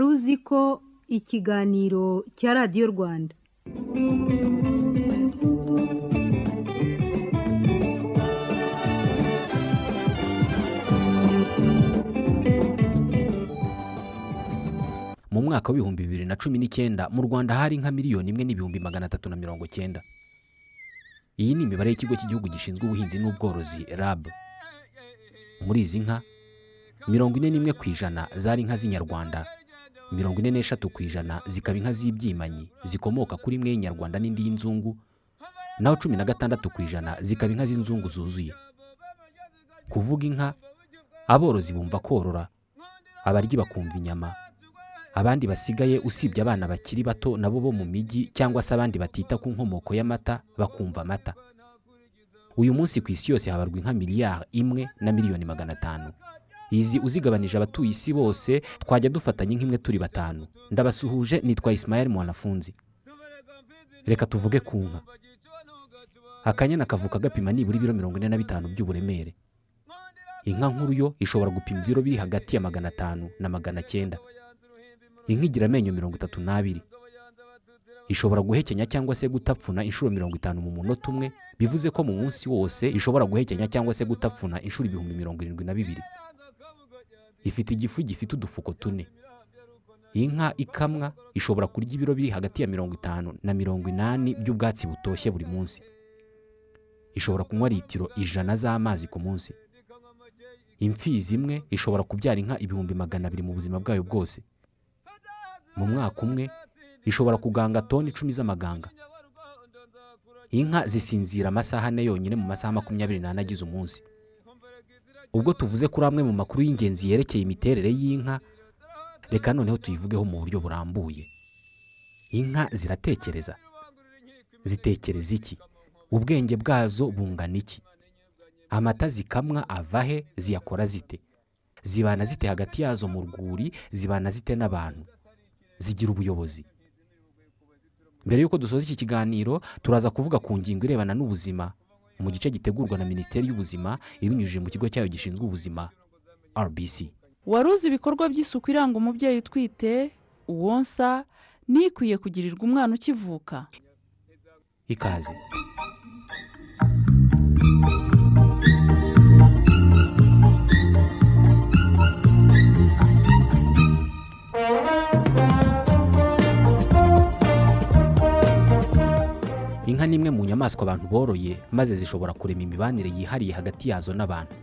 wari uzi ko ikiganiro cya radiyo rwanda? Mu mwaka w'ibihumbi bibiri na cumi n'icyenda mu rwanda hari nka miliyoni imwe n'ibihumbi magana atatu na mirongo cyenda iyi ni imibare y'ikigo cy'igihugu gishinzwe ubuhinzi n'ubworozi rab. Muri izi nka mirongo ine n'imwe ku ijana zari inka z'inyarwanda. Mirongo ine n'eshatu ku ijana zikaba inka z'ibyimanyi zikomoka kuri imwe y'inyarwanda n'indi y'inzungu naho cumi na gatandatu ku ijana zikaba inka z'inzungu zuzuye. Kuvuga inka aborozi bumva korora abaryi bakumva inyama abandi basigaye usibye abana bakiri bato nabo bo mu mijyi cyangwa se abandi batita ku nkomoko y'amata bakumva amata. Uyu munsi ku isi yose habarwa inka miliyari imwe na miliyoni magana atanu. Izi uzigabanije abatuye isi bose twajya dufatanya inka imwe turi batanu. Ndabasuhuje nitwa Ismael mwanafunzi. Reka tuvuge ku nka. Akanyana kavuka gapima nibura ibiro mirongo ine na bitanu by'uburemere. Inka nkuru yo ishobora gupima ibiro biri hagati ya magana atanu na magana cyenda. Inka igira amenyo mirongo itatu n'abiri. Ishobora guhekenya cyangwa se gutapfuna inshuro mirongo itanu mu munota umwe bivuze ko mu munsi wose ishobora guhekenya cyangwa se gutapfuna inshuro ibihumbi mirongo irindwi na bibiri. Ifite igifu gifite udufuko tune. Inka ikamwa ishobora kurya ibiro biri hagati ya mirongo itanu na mirongo inani by'ubwatsi butoshye buri munsi. Ishobora kunywa litiro ijana z'amazi ku munsi. Imfizi imwe ishobora kubyara inka ibihumbi magana abiri mu buzima bwayo bwose. Mu mwaka umwe ishobora kuganga toni icumi z'amaganga. Inka zisinzira amasaha ane yonyine mu masaha makumyabiri n'ane agize umunsi. Ubwo tuvuze kuri amwe mu makuru y'ingenzi yerekeye imiterere y'inka reka noneho tuyivugeho mu buryo burambuye. Inka ziratekereza. Zitekereza iki? Ubwenge bwazo bungana iki? Amata zikamwa ava he? Ziyakora zite? Zibana zite hagati yazo mu rwuri? Zibana zite n'abantu? Zigira ubuyobozi. Mbere y'uko dusoza iki kiganiro turaza kuvuga ku ngingo irebana n'ubuzima. Mu gice gitegurwa na minisiteri y'ubuzima ibinyujije mu kigo cyayo gishinzwe ubuzima rbc wari uzi ibikorwa by'isuku iranga umubyeyi utwite? Uwonsa n'ikwiye kugirirwa umwana ukivuka? Ikaze. Inka ni imwe mu nyamaswa abantu boroye maze zishobora kurema imibanire yihariye hagati yazo n'abantu.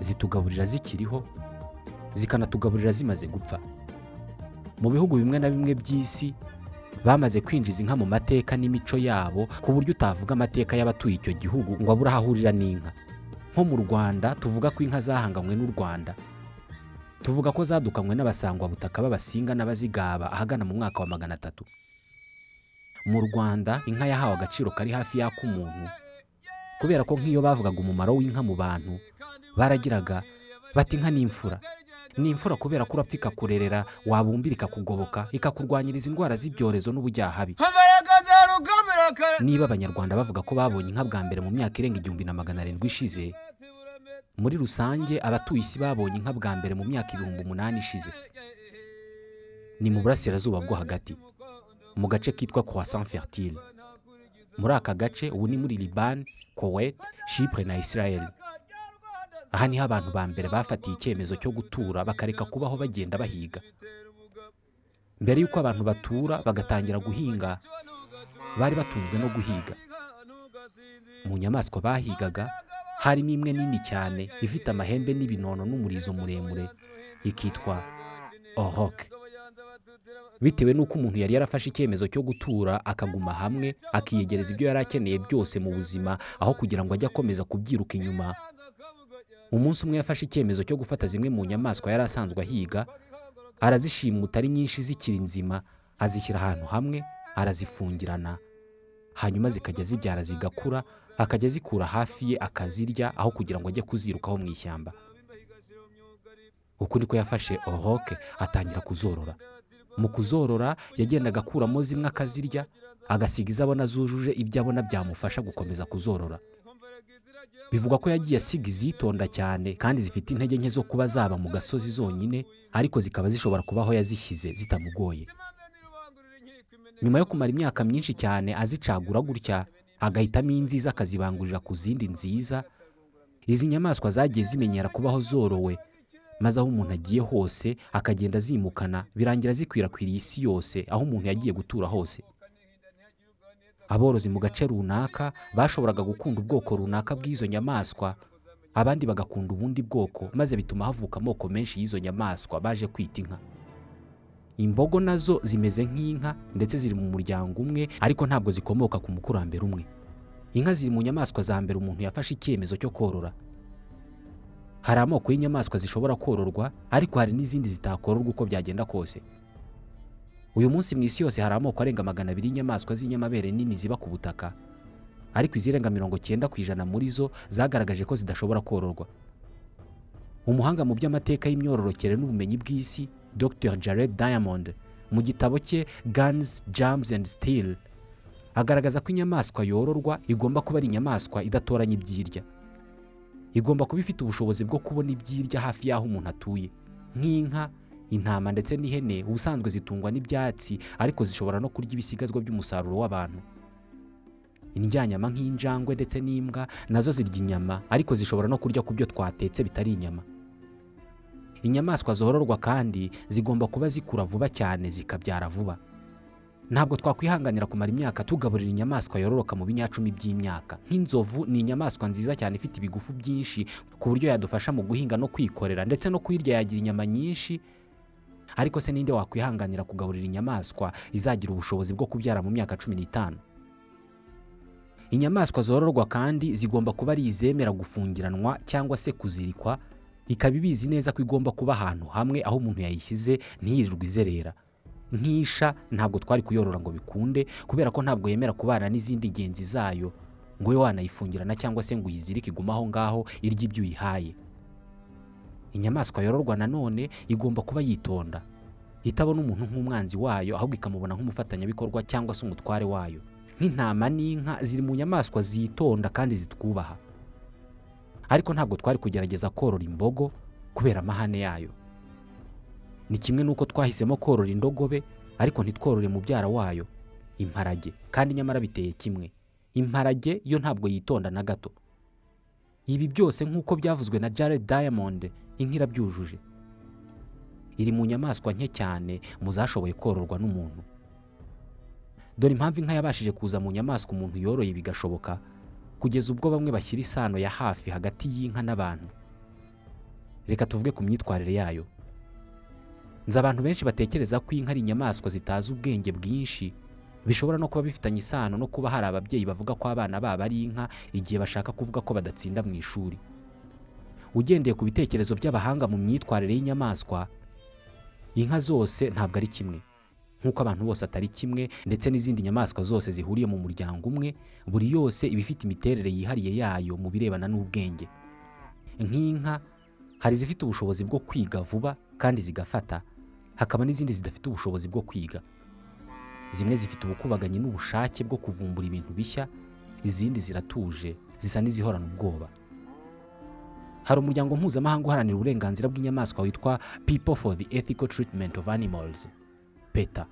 Zitugaburira zikiriho zikanatugaburira zimaze gupfa. Mu bihugu bimwe na bimwe by'isi bamaze kwinjiza inka mu mateka n'imico yabo ku buryo utavuga amateka y'abatuye icyo gihugu ngo abure aho ahurira n'inka. Nko mu rwanda tuvuga ko inka zahanganywe n'u rwanda. Tuvuga ko zadukanywe n'abasangwabutaka b'abasinga n'abazigaba ahagana mu mwaka wa magana atatu. Mu rwanda inka yahawe agaciro kari hafi y'ak'umuntu kubera ko nk'iyo bavugaga umumaro w'inka mu bantu baragiraga bati inka ni imfura. Ni imfura kubera ko urapfa ikakurerera wabumbira ikakugoboka ikakurwanyiriza indwara z'ibyorezo n'ubujyahabi niba abanyarwanda bavuga ko babonye inka bwa mbere mu myaka irenga igihumbi na magana arindwi ishize muri rusange abatuye isi babonye inka bwa mbere mu myaka ibihumbi umunani ishize. Ni mu burasirazuba bwo hagati. Mu gace kitwa croissant fertile. Muri aka gace ubu ni muri libani kuwait shipure na israel. Aha ni ho abantu ba mbere bafatiye icyemezo cyo gutura bakareka kubaho bagenda bahiga. Mbere y'uko abantu batura bagatangira guhinga bari batunzwe no guhiga. Mu nyamaswa bahigaga harimo imwe nini cyane ifite amahembe n'ibinono n'umurizo muremure ikitwa oroke bitewe n'uko umuntu yari yarafashe icyemezo cyo gutura akaguma hamwe akiyegereza ibyo yari akeneye byose mu buzima aho kugira ngo ajye akomeza kubyiruka inyuma. Umunsi umwe yafashe icyemezo cyo gufata zimwe mu nyamaswa yari asanzwe ahiga arazishimuta ari nyinshi zikiri nzima azishyira ahantu hamwe arazifungirana. Hanyuma zikajya zibyara zigakura akajya azikura hafi ye akazirya aho kugira ngo ajye kuzirukaho mu ishyamba. Uku niko yafashe oroke atangira kuzorora. Mu kuzorora yagendaga akuramo zimwe akazirya agasiga izo abona zujuje ibyo abona byamufasha gukomeza kuzorora. Bivugwa ko yagiye asiga izitonda cyane kandi zifite intege nke zo kuba zaba mu gasozi zonyine ariko zikaba zishobora kuba aho yazishyize zitamugoye. Nyuma yo kumara imyaka myinshi cyane azicagura gutya agahitamo inziza akazibangurira ku zindi nziza. Izi nyamaswa zagiye zimenyera kubaho zorowe maze aho umuntu agiye hose akagenda azimukana birangira zikwirakwiriye isi yose aho umuntu yagiye gutura hose. Aborozi mu gace runaka bashoboraga gukunda ubwoko runaka bw'izo nyamaswa abandi bagakunda ubundi bwoko maze bituma havuka amoko menshi y'izo nyamaswa baje kwita inka. Imbogo na zo zimeze nk'inka ndetse ziri mu muryango umwe ariko ntabwo zikomoka ku mukurambere umwe. Inka ziri mu nyamaswa za mbere umuntu yafashe icyemezo cyo korora. Hari amoko y'inyamaswa zishobora kororwa ariko hari n'izindi zitakororwa uko byagenda kose. Uyu munsi mu isi yose hari amoko arenga magana abiri y'inyamaswa z'inyamabere nini ziba ku butaka. Ariko izirenga mirongo cyenda ku ijana muri zo zagaragaje ko zidashobora kororwa. Umuhanga mu by'amateka y'imyororokere n'ubumenyi bw'isi dr jared diamond mu gitabo cye guns jams and steel agaragaza ko inyamaswa yororwa igomba kuba ari inyamaswa idatoranya ibyirya. Igomba kuba ifite ubushobozi bwo kubona ibyirya hafi y'aho umuntu atuye. Nk'inka intama ndetse n'ihene ubusanzwe zitungwa n'ibyatsi ariko zishobora no kurya ibisigazwa by'umusaruro w'abantu. Indyanyama nk'injangwe ndetse n'imbwa na zo zirya inyama ariko zishobora no kurya ku byo twatetse bitari inyama. Inyamaswa zororwa kandi zigomba kuba zikura vuba cyane zikabyara vuba. Ntabwo twakwihanganira kumara imyaka tugaburira inyamaswa yororoka mu binyacumi by'imyaka. Nk'inzovu ni inyamaswa nziza cyane ifite ibigufu byinshi ku buryo yadufasha mu guhinga no kwikorera ndetse no kuyirya yagira inyama nyinshi. Ariko se ninde wakwihanganira kugaburira inyamaswa izagira ubushobozi bwo kubyara mu myaka cumi n'itanu? Inyamaswa zororwa kandi zigomba kuba ari izemera gufungiranwa cyangwa se kuzirikwa ikaba ibizi neza ko igomba kuba ahantu hamwe aho umuntu yayishyize ntiyirirwe izerera. Nk'isha ntabwo twari kuyorora ngo bikunde kubera ko ntabwo yemera kubana n'izindi ngenzi zayo. Ngo ube wanayifungirana cyangwa se ngo uyizirike igume aho ngaho irya ibyo uyihaye. Inyamaswa yororwa nanone igomba kuba yitonda. Itabona umuntu nk'umwanzi wayo ahubwo ikamubona nk'umufatanyabikorwa cyangwa se umutware wayo. Nk'intama n'inka ziri mu nyamaswa zitonda kandi zitwubaha. Ariko ntabwo twari kugerageza korora imbogo kubera amahane yayo. Ni kimwe n'uko twahisemo korora indogobe ariko ntitworore mubyara wayo. Imparage. Kandi nyamara biteye kimwe. Imparage yo ntabwo yitonda na gato. Ibi byose nk'uko byavuzwe na jared diamond inka irabyujuje iri mu nyamaswa nke cyane mu zashoboye kororwa n'umuntu. Dore impamvu inka yabashije kuza mu nyamaswa umuntu yoroye bigashoboka kugeza ubwo bamwe bashyira isano ya hafi hagati y'inka n'abantu. Reka tuvuge ku myitwarire yayo. Nzi abantu benshi batekereza ko inka ari inyamaswa zitazi ubwenge bwinshi. Bishobora no kuba bifitanye isano no kuba hari ababyeyi bavuga ko abana babo ari inka igihe bashaka kuvuga ko badatsinda mu ishuri. Ugendeye ku bitekerezo by'abahanga mu myitwarire y'inyamaswa inka zose ntabwo ari kimwe. Nk'uko abantu bose atari kimwe ndetse n'izindi nyamaswa zose zihuriye mu muryango umwe buri yose iba ifite imiterere yihariye yayo mu birebana n'ubwenge. Nk'inka hari izifite ubushobozi bwo kwiga vuba kandi zigafata. Hakaba n'izindi zidafite ubushobozi bwo kwiga. Zimwe zifite ubukubaganyi n'ubushake bwo kuvumbura ibintu bishya izindi ziratuje zisa n'izihorana ubwoba. Hari umuryango mpuzamahanga uharanira uburenganzira bw'inyamaswa witwa people for the ethical treatment of animals peta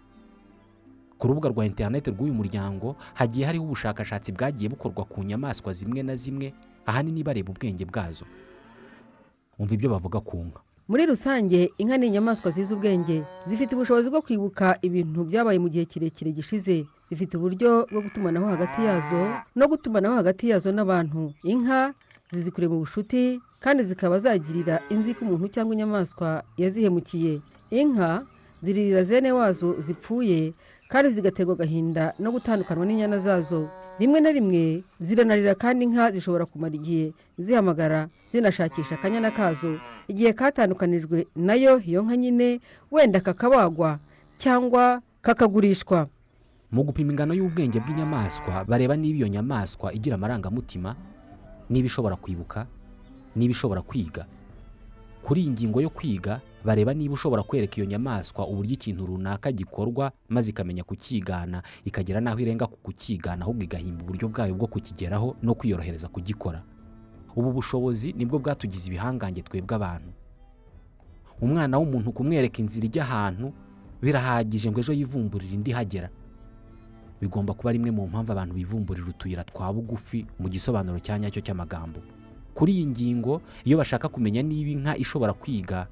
ku rubuga rwa interineti rw'uyu muryango hagiye hariho ubushakashatsi bwagiye bukorwa ku nyamaswa zimwe na zimwe ahanini bareba ubwenge bwazo. Umva ibyo bavuga ku nka. Muri rusange inka ni inyamaswa zizi ubwenge. Zifite ubushobozi bwo kwibuka ibintu byabaye mu gihe kirekire gishize. Zifite uburyo bwo gutumanaho hagati yazo no gutumanaho hagati yazo n'abantu. Inka zizi kure mu bucuti kandi zikaba zagirira inzika umuntu cyangwa inyamaswa yazihemukiye. Inka ziririra zene wazo zipfuye kandi zigaterwa agahinda no gutandukanywa n'inyana zazo. Rimwe na rimwe ziranarira kandi inka zishobora kumara igihe zihamagara zinashakisha akanyana kazo. Igihe katandukanijwe na yo iyo nka nyine wenda kakabagwa cyangwa kakagurishwa. Mu gupima ingano y'ubwenge bw'inyamaswa bareba niba iyo nyamaswa igira amarangamutima niba ishobora kwibuka niba ishobora kwiga. Kuri iyi ngingo yo kwiga bareba niba ushobora kwereka iyo nyamaswa uburyo ikintu runaka gikorwa maze ikamenya kukigana ikagera n'aho irenga ku kukigana ahubwo igahimba uburyo bwayo bwo kukigeraho no kwiyorohereza kugikora. Ubu bushobozi ni bwo bwatugize ibihangange twebwe abantu. Umwana w'umuntu kumwereka inzira ijya ahantu birahagije ngo ejo yivumburire indi ihagera. Bigomba kuba rimwe mu mpamvu abantu bivumburira utuyira twa bugufi mu gisobanuro cya nyacyo cy'amagambo. Kuri iyi ngingo iyo bashaka kumenya niba inka ishobora kwiga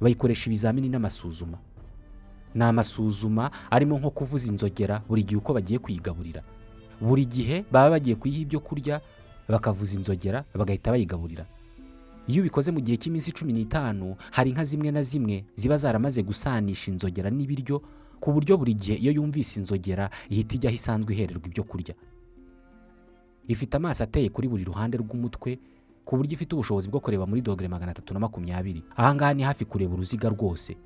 bayikoresha ibizamini n'amasuzuma. Ni amasuzuma arimo nko kuvuza inzogera buri gihe uko bagiye kuyigaburira. Buri gihe baba bagiye kuyiha ibyo kurya bakavuza inzogera bagahita bayigaburira. Iyo ubikoze mu gihe cy'iminsi cumi n'itanu hari inka zimwe na zimwe ziba zaramaze gusanisha inzogera n'ibiryo ku buryo buri gihe iyo yumvise inzogera ihita ijya aho isanzwe ihererwa ibyo kurya. Ifite amaso ateye kuri buri ruhande rw'umutwe ku buryo ifite ubushobozi bwo kureba muri dogere magana atatu na makumyabiri. Ahangaha ni hafi kureba uruziga rwose.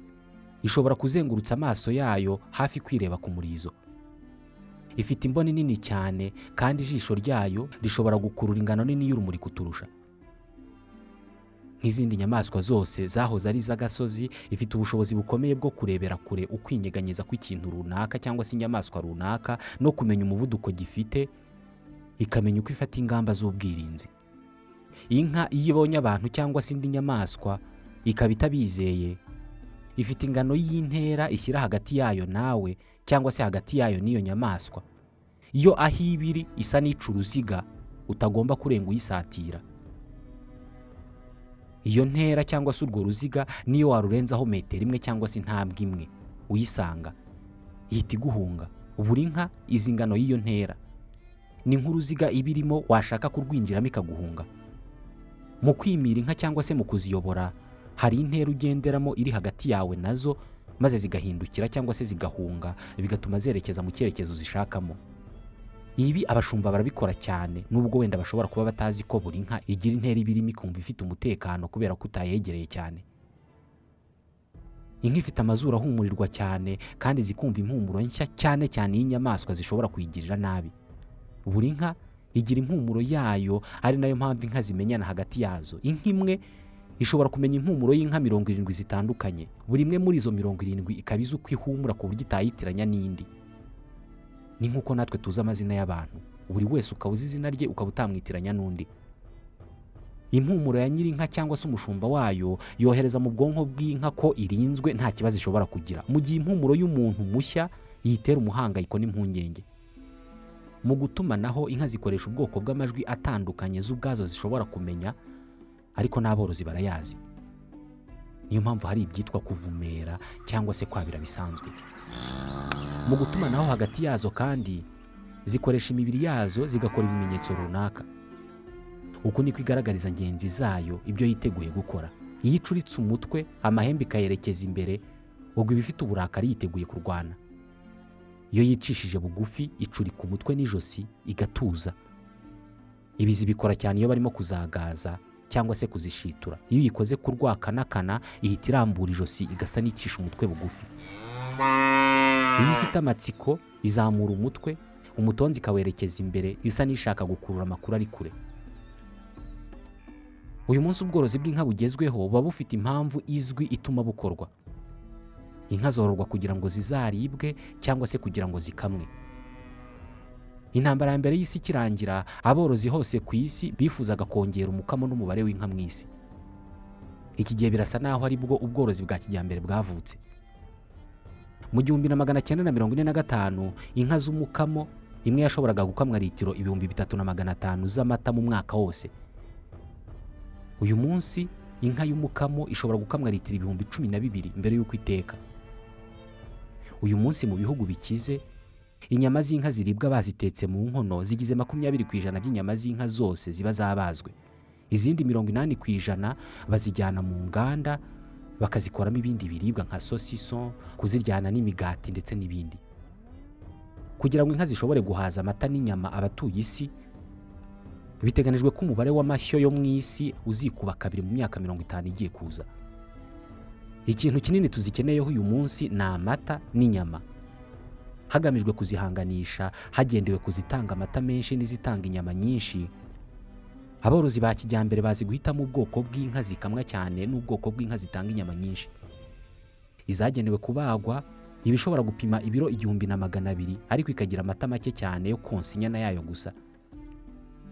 Ishobora kuzengurutsa amaso yayo hafi kwireba ku murizo. Ifite imboni nini cyane kandi ijisho ryayo rishobora gukurura ingano nini y'urumuri kuturusha. Nk'izindi nyamaswa zose zahoze ari iz'agasozi ifite ubushobozi bukomeye bwo kurebera kure ukwinyeganyeza kw'ikintu runaka cyangwa se inyamaswa runaka no kumenya umuvuduko gifite ikamenya uko ifata ingamba z'ubwirinzi. Inka iyo ibonye abantu cyangwa se indi nyamaswa ikaba itabizeye. Ifite ingano y'intera ishyira hagati yayo nawe cyangwa se hagati yayo n'iyo nyamaswa. Iyo aho iba iri isa n'ica uruziga utagomba kurenga uyisatira. Iyo ntera cyangwa se urwo ruziga niyo warurenzaho metero imwe cyangwa se intambwe imwe uyisanga. Ihita iguhunga. Buri nka izi ngano y'iyo ntera. Ni nk'uruziga iba irimo washaka kurwinjiramo ikaguhunga. Mu kwimira inka cyangwa se mu kuziyobora hari intera ugenderamo iri hagati yawe na zo maze zigahindukira cyangwa se zigahunga bigatuma zerekeza mu cyerekezo zishakamo. Ibi abashumba barabikora cyane nubwo wenda bashobora kuba batazi ko buri nka igira intera ibirimo ikumva ifite umutekano kubera ko utayegereye cyane. Inka ifite amazuru ahumurirwa cyane kandi zikumva impumuro nshya cyane cyane y'inyamaswa zishobora kuyigirira nabi. Buri nka igira impumuro yayo ari na yo mpamvu inka zimenyana hagati yazo. Inka imwe ishobora kumenya impumuro y'inka mirongo irindwi zitandukanye. Buri imwe muri izo mirongo irindwi ikaba izi uko ihumura ku buryo itayitiranya n'indi. Ni nk'uko natwe tuzi amazina y'abantu. Buri wese ukaba uzi izina rye ukaba utamwitiranya n'undi. Impumuro ya nyir'inka cyangwa se umushumba wayo yohereza mu bwonko bw'inka ko irinzwe nta kibazo ishobora kugira. Mu gihe impumuro y'umuntu mushya yitera umuhangayiko n'impungenge. Mu gutumanaho inka zikoresha ubwoko bw'amajwi atandukanye z'ubwazo zishobora kumenya ariko n'aborozi barayazi. Niyo mpamvu hari ibyitwa kuvumera cyangwa se kwabira bisanzwe. Mu gutumanaho hagati yazo kandi zikoresha imibiri yazo zigakora ibimenyetso runaka. Uku niko igaragariza ngenzi zayo ibyo yiteguye gukora. Iyo icuritse umutwe amahembe ikayerekeza imbere ubwo iba ifite uburakari yiteguye kurwana. Iyo yicishije bugufi icurika umutwe n'ijosi igatuza. Ibi zibikora cyane iyo barimo kuzagaza cyangwa se kuzishitura. Iyo uyikoze ku rwakanakana ihita irambura ijosi igasa n'icisha umutwe bugufi. Iyo ifite amatsiko izamura umutwe umutonzi ikawerekeza imbere isa n'ishaka gukurura amakuru ari kure. Uyu munsi ubworozi bw'inka bugezweho buba bufite impamvu izwi ituma bukorwa. Inka zororwa kugira ngo zizaribwe cyangwa se kugira ngo zikamwe. Intambara ya mbere y'isi ikirangira aborozi hose ku isi bifuzaga kongera umukamo n'umubare w'inka mu isi. Iki gihe birasa naho ari bwo ubworozi bwa kijyambere bwavutse. Mu gihumbi na magana cyenda na mirongo ine na gatanu inka z'umukamo imwe yashoboraga gukamwa litiro ibihumbi bitatu na magana atanu z'amata mu mwaka wose. Uyu munsi inka y'umukamo ishobora gukamwa litiro ibihumbi cumi na bibiri mbere y'uko iteka. Uyu munsi mu bihugu bikize inyama z'inka ziribwa bazitetse mu nkono zigize makumyabiri ku ijana by'inyama z'inka zose ziba zabazwe. Izindi mirongo inani ku ijana bazijyana mu nganda bakazikoramo ibindi biribwa nka sosiso kuziryana n'imigati ndetse n'ibindi. Kugira ngo inka zishobore guhaza amata n'inyama abatuye isi biteganijwe ko umubare w'amashyo yo mu isi uzikuba kabiri mu myaka mirongo itanu igiye kuza. Ikintu kinini tuzikeneyeho uyu munsi ni amata n'inyama. Hagamijwe kuzihanganisha hagendewe kuzitanga amata menshi n'izitanga inyama nyinshi. Aborozi ba kijyambere bazi guhitamo ubwoko bw'inka zikamwa cyane n'ubwoko bw'inka zitanga inyama nyinshi. Izagenewe kubagwa iba ishobora gupima ibiro igihumbi na magana abiri ariko ikagira amata make cyane yo konsa inyana yayo gusa.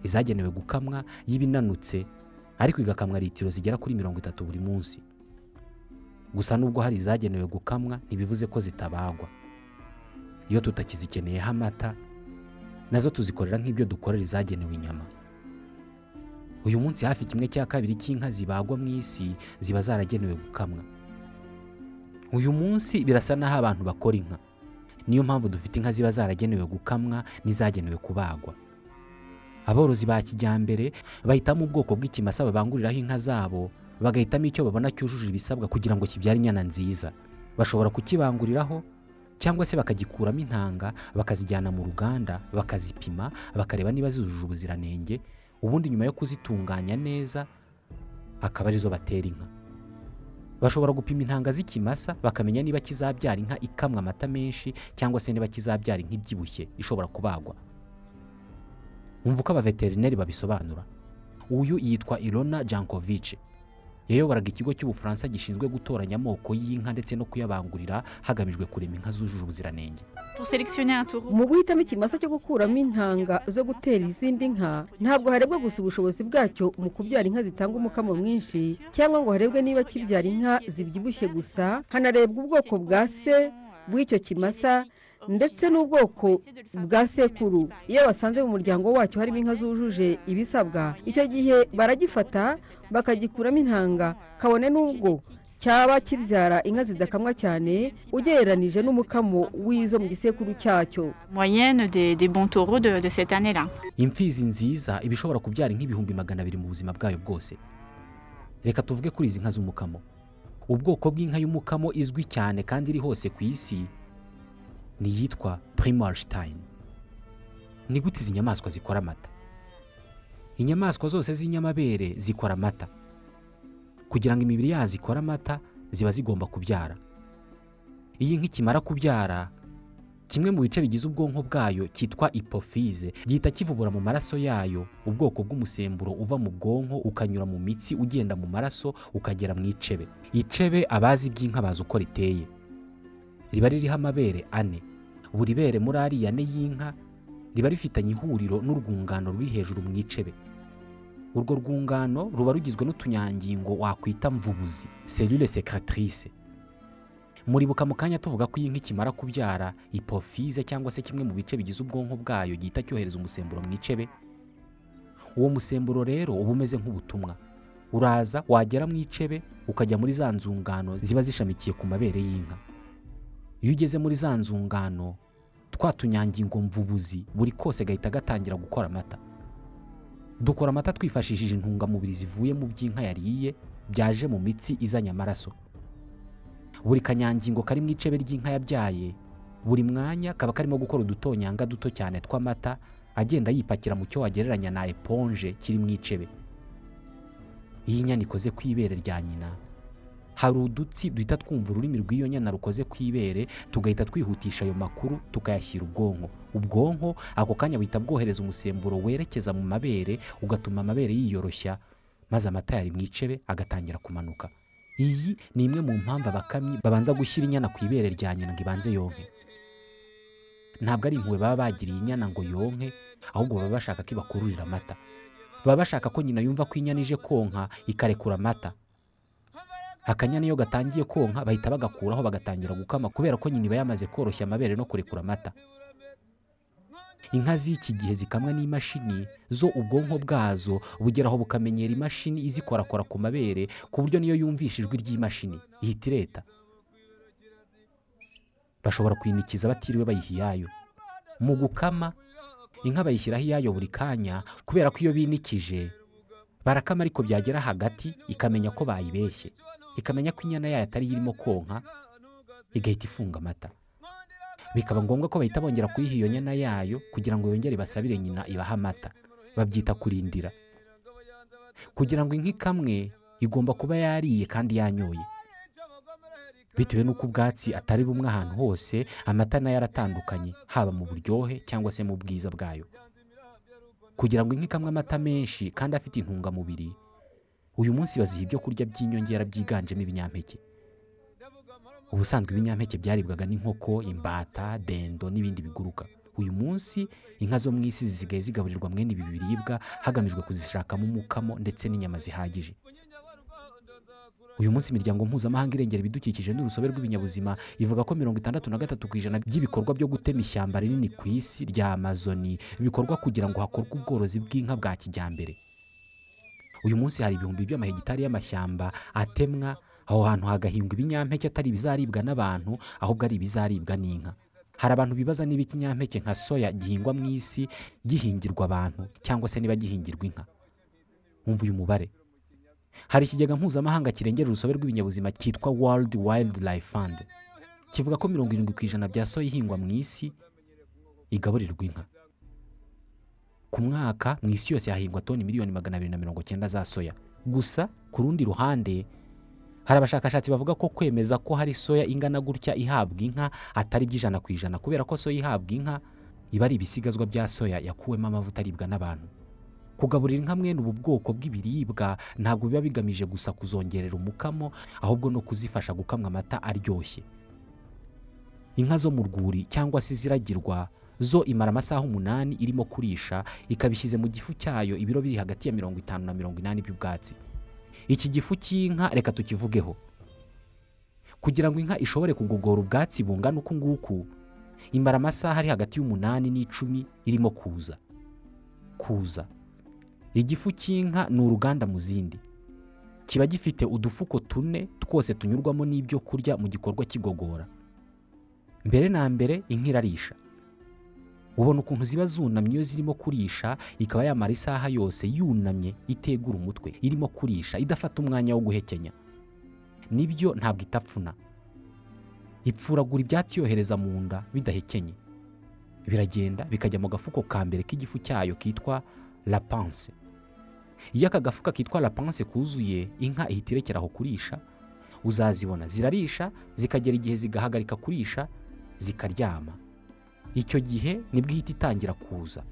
Izagenewe gukamwa y'ibinanutse ariko igakamwa litiro zigera kuri mirongo itatu buri munsi. Gusa nubwo hari izagenewe gukamwa ntibivuze ko zitabagwa. Iyo tutakizikeneyeho amata na zo tuzikorera nk'ibyo dukorera izagenewe inyama. Uyu munsi hafi kimwe cya kabiri cy'inka zibagwa mu isi ziba zaragenewe gukamwa. Uyu munsi birasa n'aho abantu bakora inka. Niyo mpamvu dufite inka ziba zaragenewe gukamwa n'izagenewe kubagwa. Aborozi ba kijyambere bahitamo ubwoko bw'ikimasa babanguriraho inka zabo bagahitamo icyo babona cyujuje ibisabwa kugira ngo kibyare inyana nziza. Bashobora kukibanguriraho cyangwa se bakagikuramo intanga bakazijyana mu ruganda bakazipima bakareba niba zujuje ubuziranenge. Ubundi nyuma yo kuzitunganya neza akaba ari zo batera inka. Bashobora gupima intanga z'ikimasa bakamenya niba kizabyara inka ikamwa amata menshi cyangwa se niba kizabyara inka ibyibushye ishobora kubagwa. Wumva uko abaveterineri babisobanura. Uyu yitwa irona jankovice yayoboraga ikigo cy'ubufaransa gishinzwe gutoranya amoko y'inka ndetse no kuyabangurira hagamijwe kurema inka zujuje ubuziranenge. Mu guhitamo ikimasa cyo gukuramo intanga zo gutera izindi nka ntabwo harebwa gusa ubushobozi bwacyo mu kubyara inka zitanga umukamo mwinshi cyangwa ngo harebwe niba kibyara inka zibyibushye gusa hanarebwa ubwoko bwa se bw'icyo kimasa ndetse n'ubwoko bwa sekuru. Iyo basanze mu muryango wacyo harimo inka zujuje ibisabwa icyo gihe baragifata bakagikuramo intanga. Kabone n'ubwo cyaba kibyara inka zidakamwa cyane ugereranije n'umukamo w'izo mu gisekuru cyacyo. Imfizi nziza iba ishobora kubyara nk'ibihumbi magana abiri mu buzima bwayo bwose. Reka tuvuge kuri izi nka z'umukamo. Ubwoko bw'inka y'umukamo izwi cyane kandi iri hose ku isi ni iyitwa primarstein ni gute izi nyamaswa zikora amata? Inyamaswa zose z'inyamabere zikora amata. Kugira ngo imibiri yazo ikore amata ziba zigomba kubyara. Iyi nka ikimara kubyara kimwe mu bice bigize ubwonko bwayo cyitwa ipofize gihita kivubura mu maraso yayo ubwoko bw'umusemburo uva mu bwonko ukanyura mu mitsi ugenda mu maraso ukagera mu icebe. Icebe abazi iby'inka bazi uko riteye. Riba ririho amabere ane. Buri bere muri ariya ane y'inka riba rifitanye ihuriro n'urwungano ruri hejuru mu icebe. Urwo rwungano ruba rugizwe n'utunyangingo wakwita mvubuzi selule secretrice. Muribuka mu kanya tuvuga ko iyi ikimara kubyara ipofize cyangwa se kimwe mu bice bigize ubwonko bwayo gihita cyohereza umusemburo mu icebe. Uwo musemburo rero uba umeze nk'ubutumwa. Uraza wagera mu icebe ukajya muri za nzungano ziba zishamikiye ku mabere y'inka. Iyo ugeze muri za nzungano twa tunyangingo mvubuzi buri kose gahita gatangira gukora amata. Dukora amata twifashishije intungamubiri zivuye mu by'inka yariye byaje mu mitsi izanye amaraso. Buri kanyangingo kari mu icebe ry'inka yabyaye buri mwanya kaba karimo gukora udutonyanga duto cyane tw'amata agenda yipakira mu cyo wagereranya na eponje kiri mu icebe. Iyo inyana ikoze ku ibere rya nyina. Hari udutsi duhita twumva ururimi rw'iyo nyana rukoze ku ibere tugahita twihutisha ayo makuru tukayashyira ubwonko. Ubwonko ako kanya buhita bwohereza umusemburo werekeza mu mabere ugatuma amabere yiyoroshya maze amata yari mu icebe agatangira kumanuka. Iyi ni imwe mu mpamvu abakamyi babanza gushyira inyana ku ibere rya nyina ngo ibanze yonke. Ntabwo ari impuhwe baba bagiriye inyana ngo yonke ahubwo baba bashaka ko ibakururira amata. Baba bashaka ko nyina yumva ko inyana ije konka ikarekura amata. Akanyana iyo gatangiye konka bahita bagakuraho bagatangira gukama kubera ko nyina iba yamaze koroshya amabere no kurekura amata. Inka z'iki gihe zikamwa n'imashini zo ubwonko bwazo bugeraho bukamenyera imashini izikorakora ku mabere ku buryo niyo yumvisha ijwi ry'imashini ihita ireta. Bashobora kuyinikiza batiriwe bayiha iyayo. Mu gukama inka bayishyiraho iyayo buri kanya kubera ko iyo binikije barakama ariko byagera hagati ikamenya ko bayibeshye. Ikamenya ko inyana yayo atari irimo konka igahita ifunga amata. Bikaba ngombwa ko bahita bongera kuyiha iyo nyana yayo kugira ngo yongere basabire nyina ibahe amata. Babyita kurindira. Kugira ngo inka ikamwe igomba kuba yariye kandi yanyoye. Bitewe n'uko ubwatsi atari bumwe ahantu hose amata na yo aratandukanye haba mu buryohe cyangwa se mu bwiza bwayo. Kugira ngo inka ikamwe amata menshi kandi afite intungamubiri uyu munsi baziha ibyo kurya by'inyongera byiganjemo ibinyampeke. Ubusanzwe ibinyampeke byaribwaga n'inkoko imbata dendo n'ibindi biguruka. Uyu munsi inka zo mu isi zisigaye zigaburirwa mwene ibi biribwa hagamijwe kuzishakamo umukamo ndetse n'inyama zihagije. Uyu munsi imiryango mpuzamahanga irengera ibidukikije n'urusobe rw'ibinyabuzima ivuga ko mirongo itandatu na gatatu ku ijana by'ibikorwa byo gutema ishyamba rinini ku isi rya amazoni bikorwa kugira ngo hakorwe ubworozi bw'inka bwa kijyambere. Uyu munsi hari ibihumbi by'amahegitari y'amashyamba atemwa aho hantu hagahingwa ibinyampeke atari ibizaribwa n'abantu ahubwo ari ibizaribwa n'inka. Hari abantu bibaza niba ikinyampeke nka soya gihingwa mu isi gihingirwa abantu cyangwa se niba gihingirwa inka. Wumva uyu mubare? Hari ikigega mpuzamahanga kirengera urusobe rw'ibinyabuzima cyitwa world wildlife fund. Kivuga ko mirongo irindwi ku ijana bya soya ihingwa mu isi igaburirwa inka. Ku mwaka mu isi yose hahingwa toni miliyoni magana abiri na mirongo cyenda za soya. Gusa ku rundi ruhande hari abashakashatsi bavuga ko kwemeza ko hari soya ingana gutya ihabwa inka atari iby'ijana ku ijana kubera ko soya ihabwa inka iba ari ibisigazwa bya soya yakuwemo amavuta aribwa n'abantu. Kugaburira inka mwene ubu bwoko bw'ibiribwa ntabwo biba bigamije gusa kuzongerera umukamo ahubwo no kuzifasha gukamwa amata aryoshye. Inka zo mu rwuri cyangwa se iziragirwa zo imara amasaha umunani irimo kurisha ikabishyize mu gifu cyayo ibiro biri hagati ya mirongo itanu na mirongo inani by'ubwatsi. Iki gifu cy'inka reka tukivugeho. Kugira ngo inka ishobore kugogora ubwatsi bungana uku nguku imara amasaha ari hagati y'umunani n'icumi irimo kuza. Kuza. Igifu cy'inka ni uruganda mu zindi. Kiba gifite udufuko tune twose tunyurwamo n'ibyo kurya mu gikorwa cy'igogora mbere na mbere inka irarisha. Ubona ukuntu ziba zunamye iyo zirimo kurisha ikaba yamara isaha yose yunamye itegura umutwe irimo kurisha idafata umwanya wo guhekenya. Nibyo ntabwo itapfuna. Ipfuragura ibyatsi yohereza mu nda bidahekenye. Biragenda bikajya mu gafuko ka mbere k'igifu cyayo kitwa lapanse iyo aka gafuka kitwa lapanse kuzuye inka ihita irekera aho kurisha uzazibona zirarisha zikagera igihe zigahagarika kurisha zikaryama. Icyo gihe ni bwo ihita itangira kuza.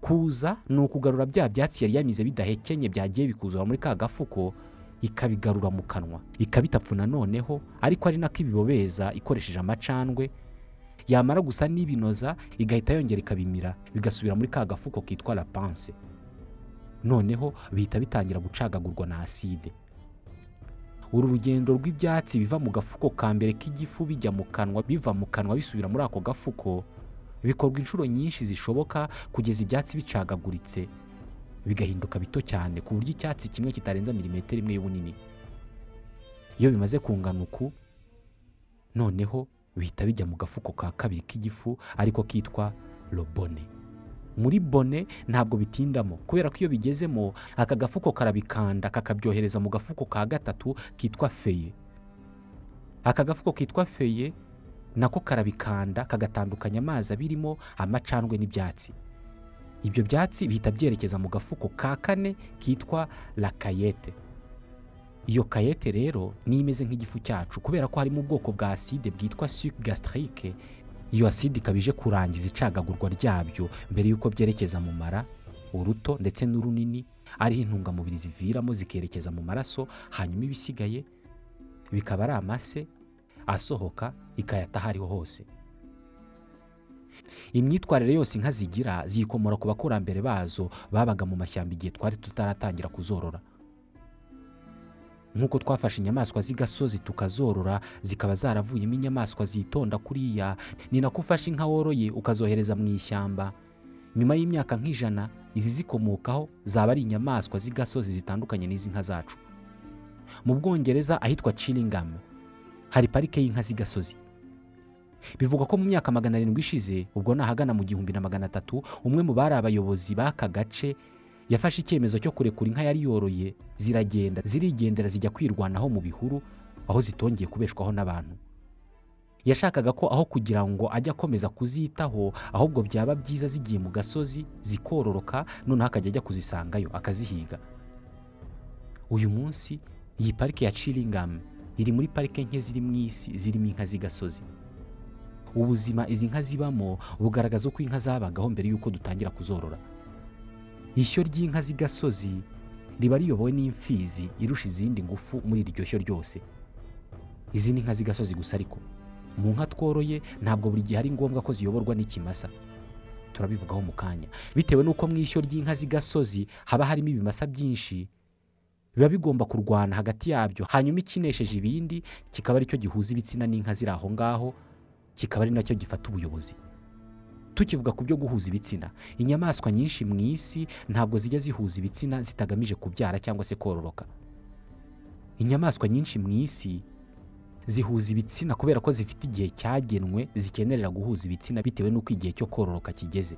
Kuza ni ukugarura bya byatsi yari yamize bidahekenye byagiye bikuzura muri ka gafuko ikabigarura mu kanwa. Ikabitapfuna noneho ariko ari nako ibibobeza ikoresheje amacandwe. Yamara gusa n'ibinoza igahita yongera ikabimira bigasubira muri ka gafuko kitwa lapanse noneho bihita bitangira gucagagurwa na aside. Uru rugendo rw'ibyatsi biva mu gafuko ka mbere k'igifu bijya mu kanwa biva mu kanwa bisubira muri ako gafuko bikorwa inshuro nyinshi zishoboka kugeza ibyatsi bicagaguritse. Bigahinduka bito cyane ku buryo icyatsi kimwe kitarenza milimetero imwe y'ubunini. Iyo bimaze kungana uku noneho bihita bijya mu gafuko ka kabiri k'igifu ariko kitwa robone muri bone ntabwo bitindamo kubera ko iyo bigezemo aka gafuko karabikanda kakabyohereza mu gafuko ka gatatu kitwa feye aka gafuko kitwa feye nako karabikanda kagatandukanya amazi abirimo amacandwe n'ibyatsi. Ibyo byatsi bihita byerekeza mu gafuko ka kane kitwa lakayete iyo kayete rero niyo imeze nk'igifu cyacu kubera ko harimo ubwoko bwa aside bwitwa suc gastrique iyo aside ikaba ije kurangiza icagagurwa ryabyo mbere y'uko byerekeza mu mara uruto ndetse n'urunini ariho intungamubiri ziviramo zikerekeza mu maraso hanyuma ibisigaye bikaba ari amase asohoka ikayata aho ariho hose. Imyitwarire yose inka zigira zikomora ku bakurambere bazo babaga mu mashyamba igihe twari tutaratangira kuzorora. Nk'uko twafashe inyamaswa z'igasozi tukazorora zikaba zaravuyemo inyamaswa zitonda kuriya ni nako ufashe inka woroye ukazohereza mu ishyamba. Nyuma y'imyaka nk'ijana izi zikomokaho zaba ari inyamaswa z'igasozi zitandukanye n'izi nka zacu. Mu bwongereza ahitwa ciringamu hari parike y'inka z'igasozi. Bivugwa ko mu myaka magana arindwi ishize ubwo ni ahagana mu gihumbi na magana atatu umwe mu bari abayobozi b'aka gace yafashe icyemezo cyo kurekura inka yari yoroye ziragenda zirigendera zijya kwirwanaho mu bihuru aho zitongeye kubeshwaho n'abantu. Yashakaga ko aho kugira ngo ajye akomeza kuzitaho ahubwo byaba byiza zigiye mu gasozi zikororoka noneho akajya ajya kuzisangayo akazihiga. Uyu munsi iyi parike ya ciringamu iri muri parike nke ziri mu isi zirimo inka z'igasozi. Ubuzima izi nka zibamo bugaragaza uko inka zabagaho mbere y'uko dutangira kuzorora. Ishyo ry'inka z'igasozi riba riyobowe n'imfizi irusha izindi ngufu muri iryo shyo ryose. Izi ni inka z'igasozi gusa ariko mu nka tworoye ntabwo buri gihe ari ngombwa ko ziyoborwa n'ikimasa. Turabivugaho mu kanya. Bitewe n'uko mu ishyo ry'inka z'igasozi haba harimo ibimasa byinshi biba bigomba kurwana hagati yabyo. Hanyuma ikinesheje ibindi kikaba ari cyo gihuza ibitsina n'inka ziri aho ngaho kikaba ari na cyo gifata ubuyobozi. Tukivuga ku byo guhuza ibitsina. Inyamaswa nyinshi mu isi ntabwo zijya zihuza ibitsina zitagamije kubyara cyangwa se kororoka. Inyamaswa nyinshi mu isi zihuza ibitsina kubera ko zifite igihe cyagenwe zikenerera guhuza ibitsina bitewe n'uko igihe cyo kororoka kigeze.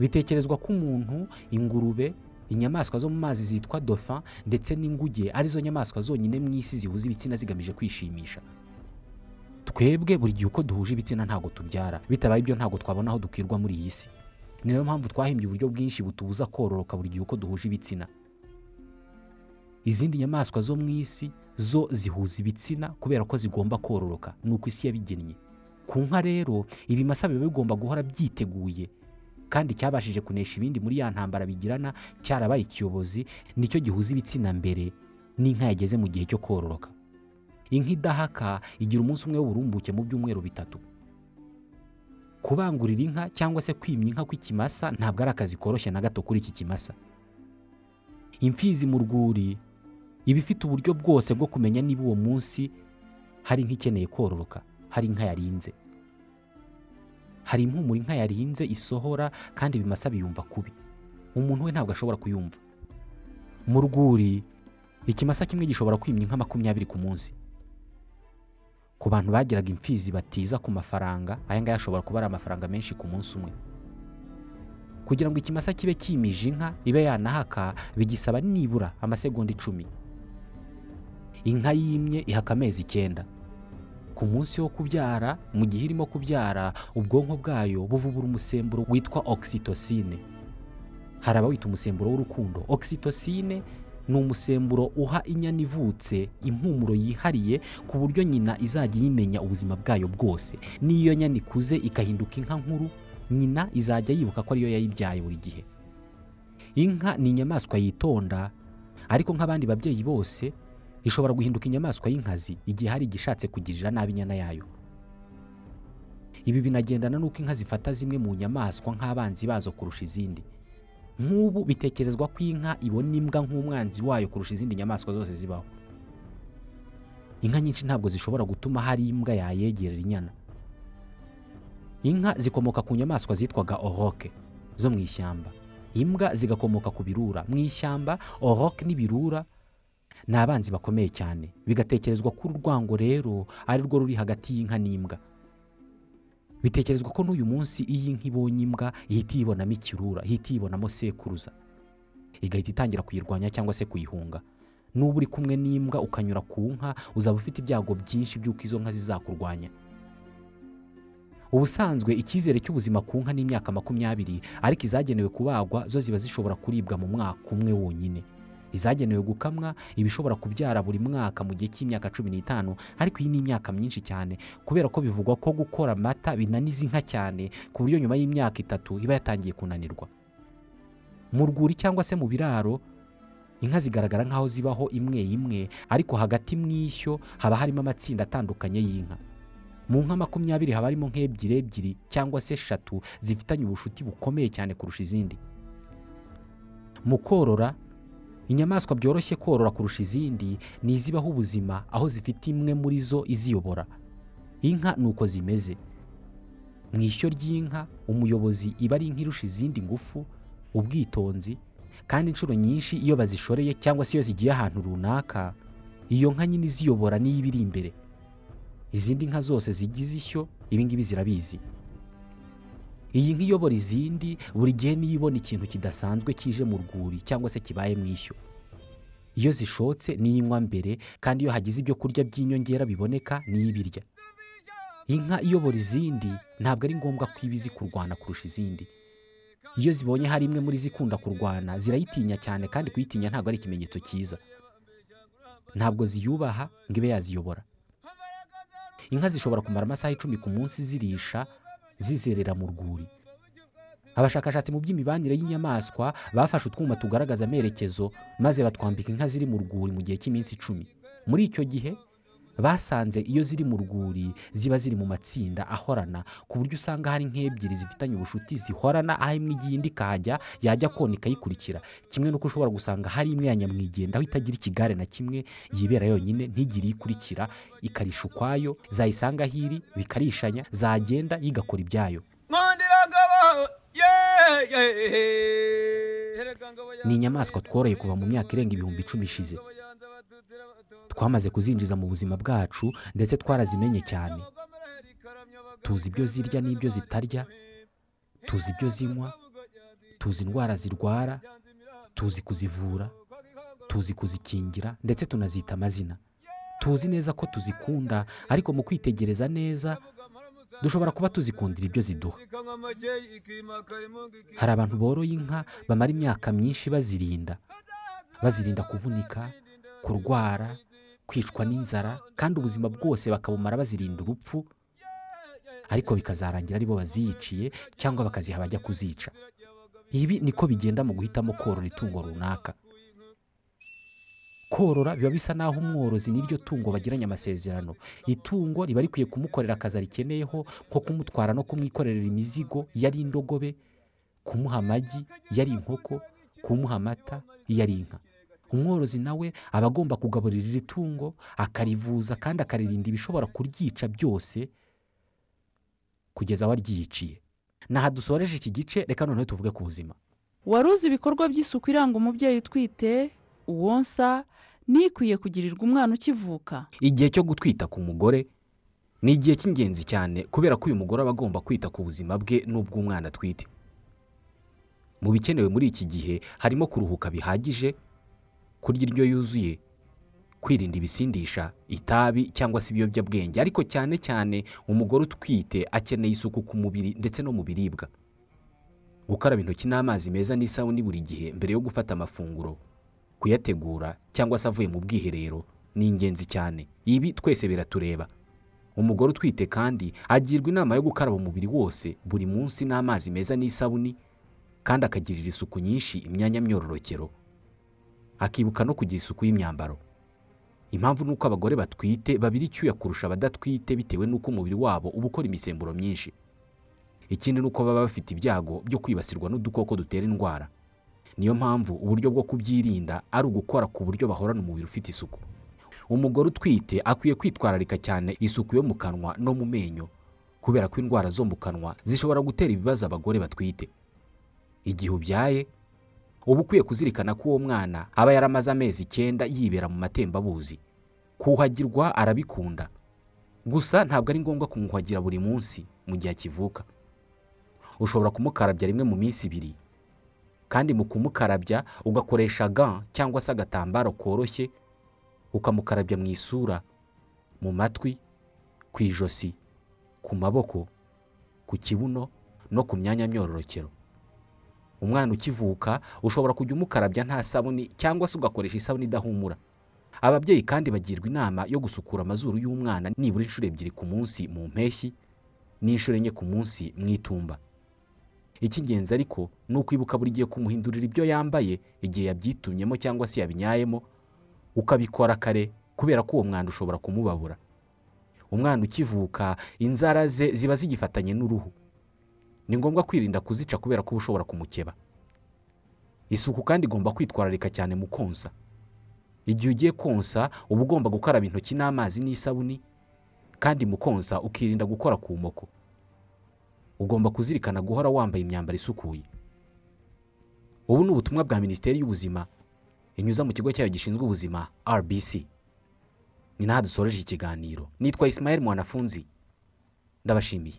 Bitekerezwa ko umuntu ingurube inyamaswa zo mu mazi zitwa dofa ndetse n'inguge ari zo nyamaswa zonyine mu isi zihuza ibitsina zigamije kwishimisha. Twebwe buri gihe uko duhuje ibitsina ntabwo tubyara bitabaye ibyo ntabwo twabona aho dukwirwa muri iyi si. Ni na yo mpamvu twahimbye uburyo bwinshi butubuza kororoka buri gihe uko duhuje ibitsina. Izindi nyamaswa zo mu isi zo zihuza ibitsina kubera ko zigomba kororoka ni uko isi yabigennye ku nka rero ibimasa biba bigomba guhora byiteguye. Kandi cyabashije kunesha ibindi muri ya ntambara bigirana cyarabaye ikiyobozi ni cyo gihuza ibitsina mbere n'inka yageze mu gihe cyo kororoka inka idahaka igira umunsi umwe w'uburumbuke mu byumweru bitatu. Kubangurira inka cyangwa se kwimya inka kw'ikimasa ntabwo ari akazi koroshye na gato kuri iki kimasa. Imfizi mu rwuri iba ifite uburyo bwose bwo kumenya niba uwo munsi hari inka ikeneye kororoka hari inka yarinze. Hari impumuro inka yarinze isohora kandi ibimasa biyumva kubi. Umuntu we ntabwo ashobora kuyumva. Mu rwuri ikimasa kimwe gishobora kwimya inka makumyabiri ku munsi. Ku bantu bagiraga imfizi batiza ku mafaranga aya ngaya ashobora kuba ari amafaranga menshi ku munsi umwe. Kugira ngo ikimasa kibe kimije inka ibe yanahaka bigisaba nibura amasegonda icumi. Inka yimye ihaka amezi icyenda. Ku munsi wo kubyara mu gihe irimo kubyara ubwonko bwayo buvubura umusemburo witwa oxytocine. Hari abawita umusemburo w'urukundo. Oxytocine ni umusemburo uha inyana ivutse impumuro yihariye ku buryo nyina izajya yimenya ubuzima bwayo bwose. N'iyo nyana ikuze igahinduka inka nkuru nyina izajya yibuka ko ariyo yayibyaye buri gihe. Inka ni inyamaswa yitonda ariko nk'abandi babyeyi bose ishobora guhinduka inyamaswa y'inkazi igihe hari igishatse kugirira nabi inyana yayo. Ibi binagendana n'uko inka zifata zimwe mu nyamaswa nk'abanzi bazo kurusha izindi. Nk'ubu bitekerezwa ko inka ibona imbwa nk'umwanzi wayo kurusha izindi nyamaswa zose zibaho. Inka nyinshi ntabwo zishobora gutuma hari imbwa yayegerera inyana. Inka zikomoka ku nyamaswa zitwaga oroke zo mu ishyamba. Imbwa zigakomoka ku birura. Mu ishyamba oroke n'ibirura ni abanzi bakomeye cyane. Bigatekerezwa ko urwango rero ari rwo ruri hagati y'inka n'imbwa. Bitekerezwa ko n'uyu munsi iyo inka ibonye imbwa ihita iyibonamo ikirura ihita iyibonamo sekuruza. Igahita itangira kuyirwanya cyangwa se kuyihunga. N'uba uri kumwe n'imbwa ukanyura ku nka uzaba ufite ibyago byinshi by'uko izo nka zizakurwanya. Ubusanzwe icyizere cy'ubuzima ku nka ni imyaka makumyabiri ariko izagenewe kubagwa zo ziba zishobora kuribwa mu mwaka umwe wonyine. Izagenewe gukamwa iba ishobora kubyara buri mwaka mu gihe cy'imyaka cumi n'itanu ariko iyi ni imyaka myinshi cyane kubera ko bivugwa ko gukora amata binaniza inka cyane ku buryo nyuma y'imyaka itatu iba yatangiye kunanirwa. Mu rwuri cyangwa se mu biraro inka zigaragara nk'aho zibaho imwe imwe ariko hagati mu ishyo haba harimo amatsinda atandukanye y'inka. Mu nka makumyabiri haba harimo nk'ebyiri ebyiri cyangwa se eshatu zifitanye ubucuti bukomeye cyane kurusha izindi. Mu korora inyamaswa byoroshye korora kurusha izindi ni izibaho ubuzima aho zifite imwe muri zo iziyobora. Inka ni uko zimeze. Mu ishyo ry'inka umuyobozi iba ari inka irusha izindi ngufu ubwitonzi kandi inshuro nyinshi iyo bazishoreye cyangwa se iyo zigiye ahantu runaka iyo nka nyine iziyobora niyo iba iri imbere. Izindi nka zose zigize ishyo ibingibi zirabizi. Iyi nka iyobora izindi buri gihe niyo ibona ikintu kidasanzwe kije mu rwuri cyangwa se kibaye mu ishyo. Iyo zishotse niyo inywa mbere kandi iyo hagize ibyo kurya by'inyongera biboneka niyo ibirya inka iyobora izindi ntabwo ari ngombwa ko iba izi kurwana kurusha izindi. Iyo zibonye hari imwe muri zikunda kurwana zirayitinya cyane kandi kuyitinya ntabwo ari ikimenyetso cyiza. Ntabwo ziyubaha ngo ibe yaziyobora. Inka zishobora kumara amasaha icumi ku munsi zirisha zizerera mu rwuri. Abashakashatsi mu by'imibanire y'inyamaswa bafashe utwuma tugaragaza amerekezo maze batwambika inka ziri mu rwuri mu gihe cy'iminsi icumi. Muri icyo gihe basanze iyo ziri mu rwuri ziba ziri mu matsinda ahorana ku buryo usanga hari nk'ebyiri zifitanye ubucuti zihorana aho imwe igiye indi ikahajya yajya kona ikayikurikira kimwe n'uko ushobora gusanga hari imwe ya nyamwigenda aho itagira ikigare na kimwe yibera yonyine ntigire ikurikira ikarisha ukwayo zayisanga aho iri bikarishanya zagenda yigakora ibyayo. Ni inyamaswa tworoye kuva mu myaka irenga ibihumbi icumi ishize. Twamaze kuzinjiza mu buzima bwacu ndetse twarazimenye cyane. Tuzi ibyo zirya n'ibyo zitarya tuzi ibyo zinywa tuzi indwara zirwara tuzi kuzivura tuzi kuzikingira ndetse tunazita amazina. Tuzi neza ko tuzikunda ariko mu kwitegereza neza dushobora kuba tuzikundira ibyo ziduha. Hari abantu boroye inka bamara imyaka myinshi bazirinda. Bazirinda kuvunika kurwara kwicwa n'inzara kandi ubuzima bwose bakabumara bazirinda urupfu ariko bikazarangira ari bo baziyiciye cyangwa bakaziha abajya kuzica. Ibi niko bigenda mu guhitamo korora itungo runaka. Korora biba bisa n'aho umworozi n'iryo tungo bagiranye amasezerano. Itungo riba rikwiye kumukorera akazi arikeneyeho nko kumutwara no kumwikorera imizigo iyo ari indogobe kumuha amagi iyo ari inkoko kumuha amata iyo ari inka. Umworozi nawe aba agomba kugaburira iri tungo akarivuza kandi akaririnda ibishobora kuryica byose kugeza aho aryiyiciye naha dusoreje iki gice reka noneho tuvuge ku buzima. Wari uzi ibikorwa by'isuku iranga umubyeyi utwite? Uwonsa n'ikwiye kugirirwa umwana ukivuka? Igihe cyo gutwita ku mugore ni igihe cy'ingenzi cyane kubera ko uyu mugore aba agomba kwita ku buzima bwe n'ubw'umwana atwite. Mu bikenewe muri iki gihe harimo kuruhuka bihagije kurya indyo yuzuye kwirinda ibisindisha itabi cyangwa se ibiyobyabwenge. Ariko cyane cyane umugore utwite akeneye isuku ku mubiri ndetse no mu biribwa. Gukaraba intoki n'amazi meza n'isabune buri gihe mbere yo gufata amafunguro kuyategura cyangwa se avuye mu bwiherero ni ingenzi cyane. Ibi twese biratureba. Umugore utwite kandi agirwa inama yo gukaraba umubiri wose buri munsi n'amazi meza n'isabuni kandi akagirira isuku nyinshi imyanya myororokero. Akibuka no kugira isuku y'imyambaro. Impamvu ni uko abagore batwite babira icyuya kurusha abadatwite bitewe n'uko umubiri wabo uba ukora imisemburo myinshi. Ikindi ni uko baba bafite ibyago byo kwibasirwa n'udukoko dutera indwara. Niyo mpamvu uburyo bwo kubyirinda ari ugukora ku buryo bahorana umubiri ufite isuku. Umugore utwite akwiye kwitwararika cyane isuku yo mu kanwa no mu menyo kubera ko indwara zo mu kanwa zishobora gutera ibibazo abagore batwite. Igihe ubyaye uba ukwiye kuzirikana ko uwo mwana aba yaramaze amezi icyenda yibera mu matembabuzi. Kuhagirwa arabikunda. Gusa ntabwo ari ngombwa kumwuhagira buri munsi mu gihe akivuka. Ushobora kumukarabya rimwe mu minsi ibiri. Kandi mu kumukarabya ugakoresha ga cyangwa se agatambaro koroshye ukamukarabya mu isura mu matwi ku ijosi ku maboko ku kibuno no ku myanya myororokero. Umwana ukivuka ushobora kujya umukarabya nta sabuni cyangwa se ugakoresha isabune idahumura. Ababyeyi kandi bagirwa inama yo gusukura amazuru y'umwana nibura inshuro ebyiri ku munsi mu mpeshyi n'inshuro enye ku munsi mu itumba. Icy'ingenzi ariko ni ukwibuka buri gihe kumuhindurira ibyo yambaye igihe yabyitumyemo cyangwa se yabinyayemo ukabikora kare kubera ko uwo mwanda ushobora kumubabura. Umwana ukivuka inzara ze ziba zigifatanye n'uruhu. Ni ngombwa kwirinda kuzica kubera ko ushobora kumukeba. Isuku kandi igomba kwitwararika cyane mu konsa. Igihe ugiye konsa uba ugomba gukaraba intoki n'amazi n'isabuni kandi mu konsa ukirinda gukora ku moko. Ugomba kuzirikana guhora wambaye imyambaro isukuye. Ubu ni ubutumwa bwa minisiteri y'ubuzima inyuza mu kigo cyayo gishinzwe ubuzima rbc ni naho dusoreje ikiganiro. Nitwa Ismael mwanafunzi. Ndabashimiye.